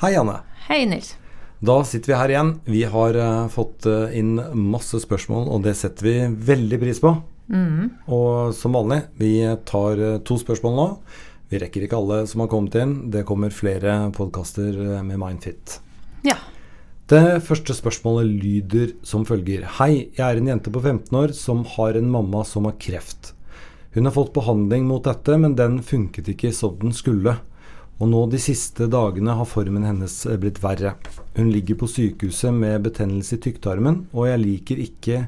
Hei, Anne. Hei, Nils. Da sitter vi her igjen. Vi har uh, fått uh, inn masse spørsmål, og det setter vi veldig pris på. Mm. Og som vanlig, vi tar uh, to spørsmål nå. Vi rekker ikke alle som har kommet inn. Det kommer flere podkaster med Mindfit. Ja. Det første spørsmålet lyder som følger. Hei, jeg er en jente på 15 år som har en mamma som har kreft. Hun har fått behandling mot dette, men den funket ikke som den skulle. Og nå de siste dagene har formen hennes eh, blitt verre. Hun ligger på sykehuset med betennelse i tykktarmen, og jeg liker ikke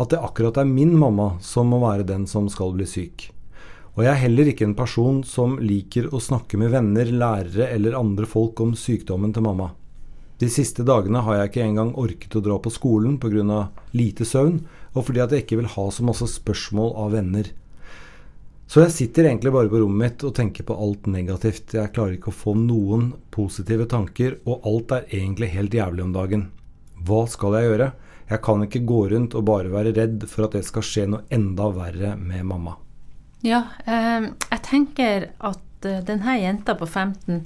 at det akkurat er min mamma som må være den som skal bli syk. Og jeg er heller ikke en person som liker å snakke med venner, lærere eller andre folk om sykdommen til mamma. De siste dagene har jeg ikke engang orket å dra på skolen pga. lite søvn, og fordi at jeg ikke vil ha så masse spørsmål av venner. Så jeg sitter egentlig bare på rommet mitt og tenker på alt negativt. Jeg klarer ikke å få noen positive tanker, og alt er egentlig helt jævlig om dagen. Hva skal jeg gjøre? Jeg kan ikke gå rundt og bare være redd for at det skal skje noe enda verre med mamma. Ja, eh, jeg tenker at eh, denne jenta på 15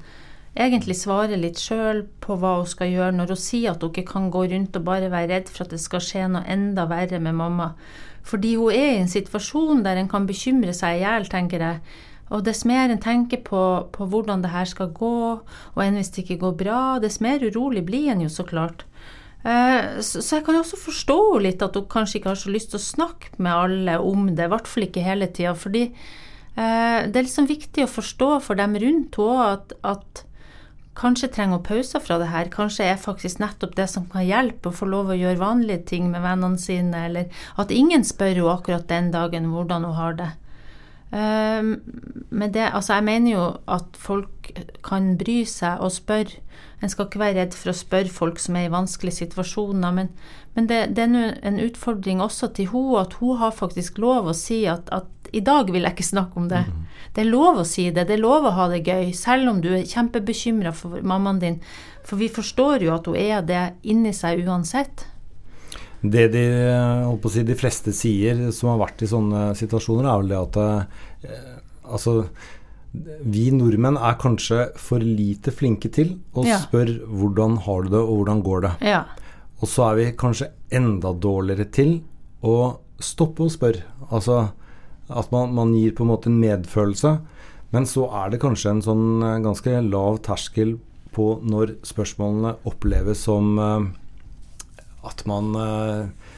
egentlig svarer litt sjøl på hva hun skal gjøre når hun sier at hun ikke kan gå rundt og bare være redd for at det skal skje noe enda verre med mamma. Fordi hun er i en situasjon der en kan bekymre seg i hjel, tenker jeg. Og dess mer en tenker på, på, hvordan det her skal gå, og enn hvis det ikke går bra, dess mer urolig blir en jo, så klart. Eh, så, jeg kan jo også forstå litt at hun kanskje ikke har så lyst til å snakke med alle om det, i hvert fall ikke hele tida. Fordi eh, det er liksom viktig å forstå for dem rundt henne at, at Kanskje trenger hun pauser fra det her. Kanskje er faktisk nettopp det som kan hjelpe å få lov å gjøre vanlige ting med vennene sine, eller at ingen spør henne akkurat den dagen hvordan hun har det. Um, men det, altså jeg mener jo at folk kan bry seg og spørre. En skal ikke være redd for å spørre folk som er i vanskelige situasjoner, men, men det, det, er en utfordring også til hun at hun har faktisk lov å si at, at i dag vil jeg ikke snakke om det. Mm. Det er lov å si det, det er lov å ha det gøy, selv om du er kjempebekymra for mammaen din. For vi forstår jo at hun er det inni seg uansett. Det de, si, de fleste sier som har vært i sånne situasjoner, er vel det at eh, altså vi nordmenn er kanskje for lite flinke til å ja. spørre hvordan har du det, og hvordan går det. Ja. Og så er vi kanskje enda dårligere til å stoppe å spørre. Altså at man, man, gir på en måte en medfølelse. Men så er det kanskje en sånn eh, ganske lav terskel på når spørsmålene oppleves som uh, at man uh,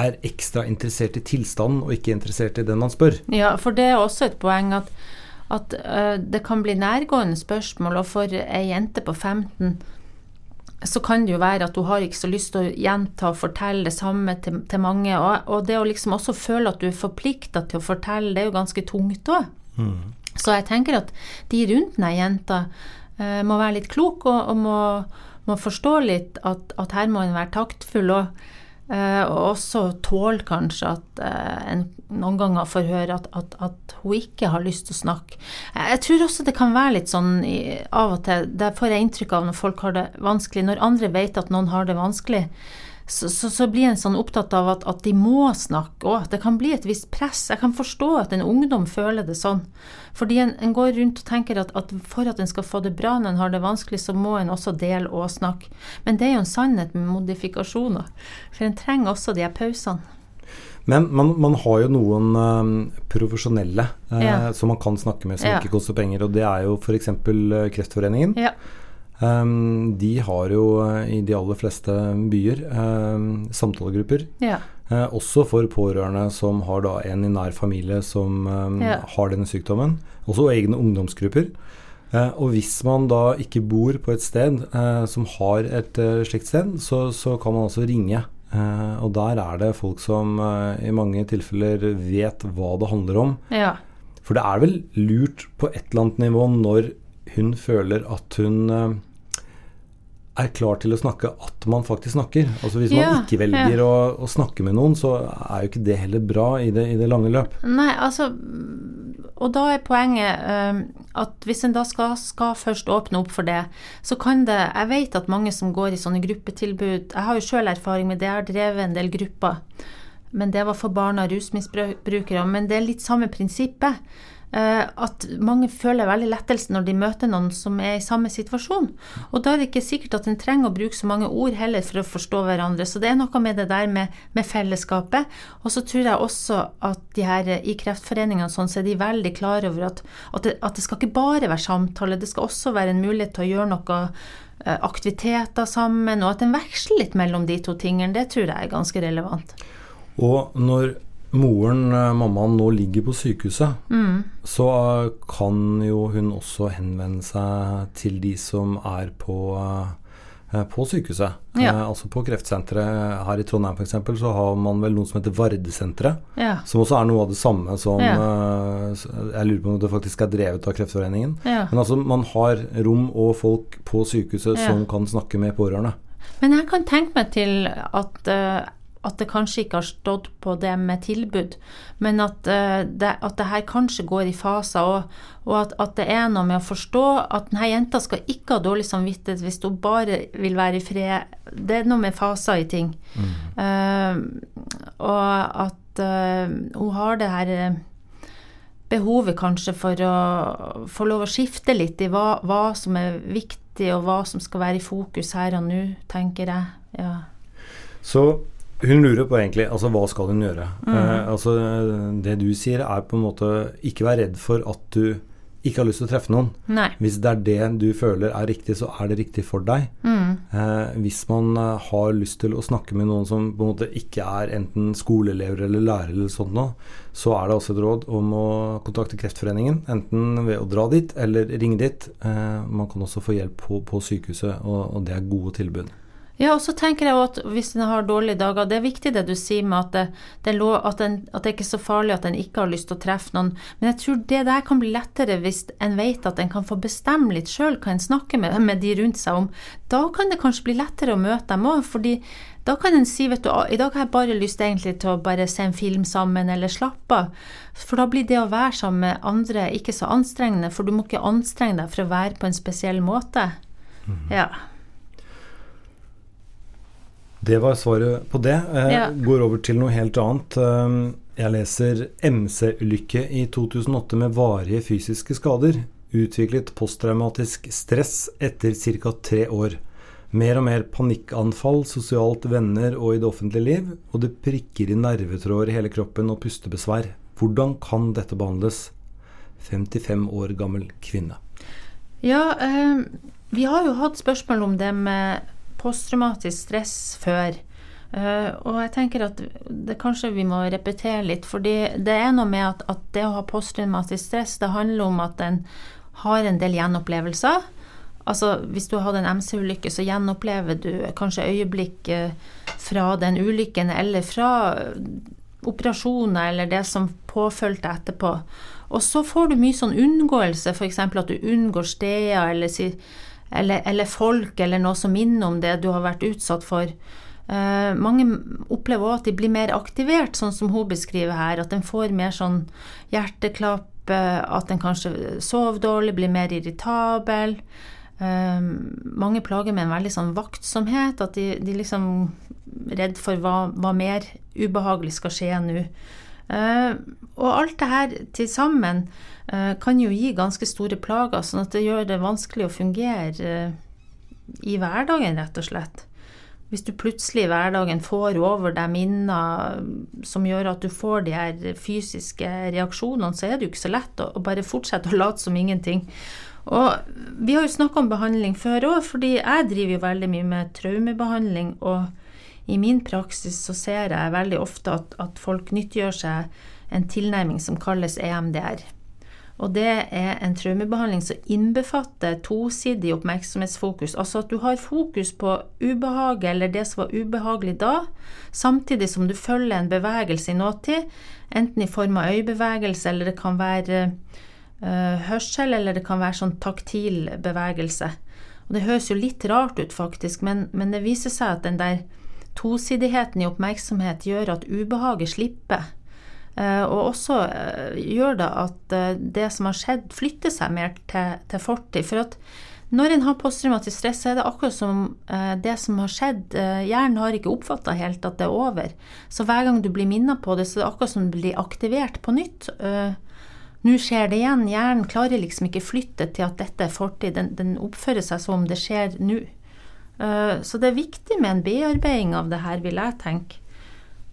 er ekstra interessert i tilstanden og ikke interessert i den man spør. Ja, for det er også et poeng at, at uh, det kan bli nærgående spørsmål. Og for ei jente på 15 så kan det jo være at du har ikke så lyst til å gjenta og fortelle det samme til, til mange. Og, og, det å liksom også føle at du er forplikta til å fortelle, det er jo ganske tungt òg. Mm. Så jeg tenker at de rundt denne jenta uh, må være litt kloke og, og må, må, forstå litt at, at her må en være taktfull. og Uh, og også tåle kanskje at uh, en noen ganger får høre at, at, at, hun ikke har lyst til å snakke. Jeg tror også det kan være litt sånn i, av og til Der får jeg inntrykk av når folk har det vanskelig. Når andre vet at noen har det vanskelig, så, så, så, blir en sånn opptatt av at, at de må snakke òg. Det kan bli et visst press. Jeg kan forstå at en ungdom føler det sånn. Fordi en, en går rundt og tenker at, at, for at en skal få det bra når en har det vanskelig, så må en også dele og snakke. Men det er jo en sannhet med modifikasjoner. For en trenger også de her pausene. Men man, man, har jo noen uh, profesjonelle uh, ja. som man kan snakke med, som ja. ikke koster penger. Og det er jo f.eks. Uh, Kreftforeningen. Ja. Um, de har jo uh, i de aller fleste byer um, samtalegrupper. Ja. Uh, også for pårørende som har da en i nær familie som um, ja. har denne sykdommen. Også egne ungdomsgrupper. Uh, og hvis man da ikke bor på et sted som har et slikt sted, så, så, kan man altså ringe. og der er det folk som i mange tilfeller vet hva det handler om. Ja. For det er vel lurt på et eller annet nivå når hun føler at hun eh, er klar til å snakke at man faktisk snakker. Altså Hvis man ikke velger ja. å, å, snakke med noen, så er jo ikke det heller bra i det, i det lange løp. Nei, altså Og da er poenget um, at hvis en da skal, skal, først åpne opp for det, så kan det Jeg vet at mange som går i sånne gruppetilbud Jeg har jo sjøl erfaring med det, jeg har drevet en del grupper. Men det var for barn av rusmisbrukere. Men det er litt samme prinsippet. Eh, at mange føler veldig lettelse når de møter noen som er i samme situasjon. Og da er det ikke sikkert at en trenger å bruke så mange ord heller for å forstå hverandre. Så det er noe med det der med, med fellesskapet. Og så tror jeg også at de her i Kreftforeningene sånn, så er de veldig klar over at, at, det, at det skal ikke bare være samtale, det skal også være en mulighet til å gjøre noe eh, aktiviteter sammen, og at en veksler litt mellom de to tingene. Det tror jeg er ganske relevant. Og når moren, eh, mammaen, nå ligger på sykehuset, mm. så eh, kan jo hun også henvende seg til de som er på, eh, på sykehuset. Ja. Eh, altså på kreftsenteret her i Trondheim f.eks. så har man vel noe som heter Vardesenteret. Ja. Som også er noe av det samme som ja. eh, Jeg lurer på om det faktisk er drevet av Kreftforeningen. Men altså man har rom og folk på sykehuset som kan snakke med pårørende. Men jeg kan tenke meg til at uh, at det kanskje ikke har stått på det med tilbud, men at, uh, det, at det, her kanskje går i faser, og, og at, at, det er noe med å forstå at denne jenta skal ikke ha dårlig samvittighet hvis hun bare vil være i fred. Det er noe med faser i ting. Mm. Uh, og at uh, hun har det her behovet kanskje for å få lov å skifte litt i hva, hva som er viktig, og hva som skal være i fokus her og nå, tenker jeg. Ja. Så hun lurer på egentlig altså hva skal hun gjøre. Mm. Eh, altså Det du sier er på en måte ikke være redd for at du ikke har lyst til å treffe noen. Nei. Hvis det er det du føler er riktig, så er det riktig for deg. Mm. Eh, hvis man eh, har lyst til å snakke med noen som på en måte ikke er enten skoleelever eller lærere, eller sånt noe, så er det også et råd om å kontakte Kreftforeningen. Enten ved å dra dit eller ringe dit. Eh, man kan også få hjelp på, på sykehuset, og, og det er gode tilbud. Ja, og så tenker jeg at hvis en har dårlige dager Det er viktig det du sier med at det, det, at, en, at det ikke er så farlig at en ikke har lyst til å treffe noen. Men jeg tror det der kan bli lettere hvis en vet at en kan få bestemme litt sjøl hva en snakker med, med, de rundt seg om. Da kan det kanskje bli lettere å møte dem òg, fordi da kan en si vet du, i dag har jeg bare lyst egentlig til å bare se en film sammen eller slappe av. For da blir det å være sammen med andre ikke så anstrengende, for du må ikke anstrenge deg for å være på en spesiell måte. Mm. Ja. Det var svaret på det. Jeg ja. går over til noe helt annet. Um, jeg leser MC-ulykke i 2008 med varige fysiske skader. Utviklet posttraumatisk stress etter ca. tre år. Mer og mer panikkanfall sosialt, venner og i det offentlige liv. Og det prikker i nervetråder i hele kroppen og pustebesvær. Hvordan kan dette behandles? 55 år gammel kvinne. Ja, eh, vi har jo hatt spørsmål om det med posttraumatisk stress før. Uh, og jeg tenker at det kanskje vi må repetere litt, fordi det er noe med at, at det å ha posttraumatisk stress, det handler om at en har en del gjenopplevelser. Altså Hvis du har hatt en MC-ulykke, så gjenopplever du kanskje øyeblikk fra den ulykken eller fra operasjoner eller det som påfølte etterpå. Og så får du mye sånn unngåelse, f.eks. at du unngår steder eller sier eller, eller, folk, eller noe som minner om det du har vært utsatt for. Uh, mange opplever òg at de blir mer aktivert, sånn som hun beskriver her. At en får mer sånn hjerteklapp, uh, at en kanskje sover dårlig, blir mer irritabel. Uh, mange plager med en veldig sånn vaktsomhet, at de, de liksom redd for hva, hva, mer ubehagelig skal skje nå. Og alt det her til sammen Eh, kan jo gi ganske store plager, sånn at det gjør det vanskelig å fungere eh, i hverdagen, rett og slett. Hvis du plutselig i hverdagen får over deg minner som gjør at du får de her fysiske reaksjonene, så er det jo ikke så lett å, bare fortsette å late som ingenting. Og vi har jo snakka om behandling før òg, fordi jeg driver jo veldig mye med traumebehandling. Og i min praksis så ser jeg veldig ofte at, at folk nyttiggjør seg en tilnærming som kalles EMDR. Og det er en traumebehandling som innbefatter tosidig oppmerksomhetsfokus. Altså at du har fokus på ubehaget eller det som var ubehagelig da, samtidig som du følger en bevegelse i nåtid, enten i form av øyebevegelse, eller det kan være uh, hørsel, eller det kan være sånn taktil bevegelse. Og det høres jo litt rart ut, faktisk, men, men det viser seg at den der tosidigheten i oppmerksomhet gjør at ubehaget slipper. Eh, og også eh, gjør det at eh, det som har skjedd, flytter seg mer til, til fortid. For at når en har posttraumatisk stress, så er det akkurat som det som har skjedd Hjernen har ikke oppfatta helt at det er over. Så hver gang du blir minnet på det, så er det akkurat som du blir aktivert på nytt. nå skjer det igjen. Hjernen klarer liksom ikke flytte til at dette er fortid. Den, den oppfører seg som det skjer nå. Uh, så det er viktig med en bearbeiding av det her, vil jeg tenke.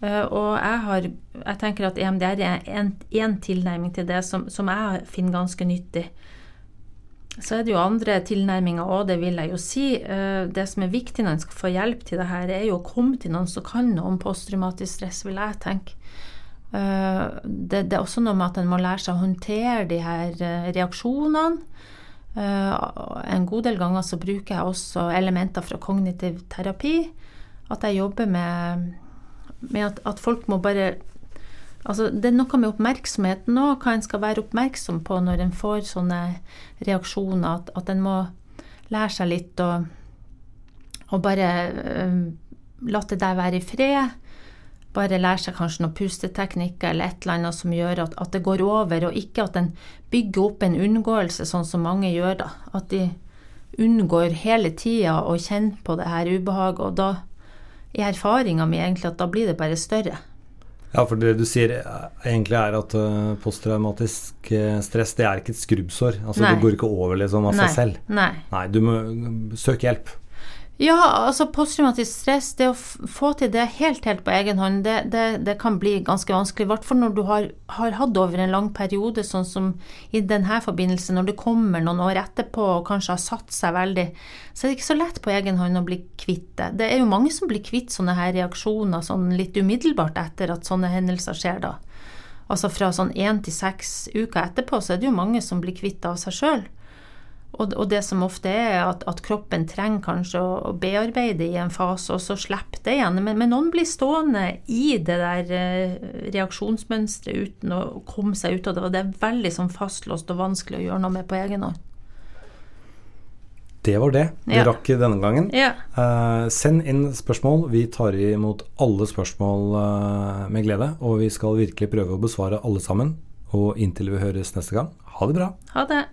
Uh, og jeg, har, jeg tenker at EMDR er én tilnærming til det som, som, jeg finner ganske nyttig. Så er det jo andre tilnærminger òg, det vil jeg jo si. Uh, det som er viktig når en skal få hjelp til det her, er jo å komme til noen som kan noe om posttraumatisk stress, vil jeg tenke. Det, det, er også noe med at en må lære seg å håndtere de her reaksjonene. En god del ganger så bruker jeg også elementer fra kognitiv terapi. At jeg jobber med med at, at, folk må bare Altså, det er noe med oppmerksomheten òg, hva en skal være oppmerksom på når en får sånne reaksjoner. At, at en må lære seg litt å, bare um, la det der være i fred. Bare lære seg kanskje noen pusteteknikker eller et eller annet som gjør at, at det går over, og ikke at en bygger opp en unngåelse, sånn som mange gjør da. At de unngår hele tida å kjenne på det her ubehaget, og da er erfaringa mi egentlig at da blir det bare større. Ja, for det du sier egentlig er at uh, posttraumatisk uh, stress det er ikke et skrubbsår. Altså Nei. Det går ikke over liksom av Nei. seg selv. Nei. Nei, du må søke hjelp. Ja, altså posttraumatisk stress, det å få til det helt, helt på egen hånd, det, det, det kan bli ganske vanskelig. I hvert fall når du har, har, hatt over en lang periode, sånn som i denne forbindelse, når det kommer noen år etterpå og kanskje har satt seg veldig, så er det ikke så lett på egen hånd å bli kvitt det. Det er jo mange som blir kvitt sånne her reaksjoner sånn litt umiddelbart etter at sånne hendelser skjer, da. Altså fra sånn én til seks uker etterpå, så er det jo mange som blir kvitt av seg sjøl. Og, og, det som ofte er at, at kroppen trenger kanskje å, å, bearbeide i en fase, og så slipper det igjen. Men, men, noen blir stående i det der eh, reaksjonsmønsteret uten å komme seg ut av det. Og det er veldig sånn fastlåst og vanskelig å gjøre noe med på egen hånd. Det var det vi ja. rakk denne gangen. Ja. Uh, send inn spørsmål. Vi tar imot alle spørsmål uh, med glede. Og vi skal virkelig prøve å besvare alle sammen. Og inntil vi høres neste gang, ha det bra. Ha det.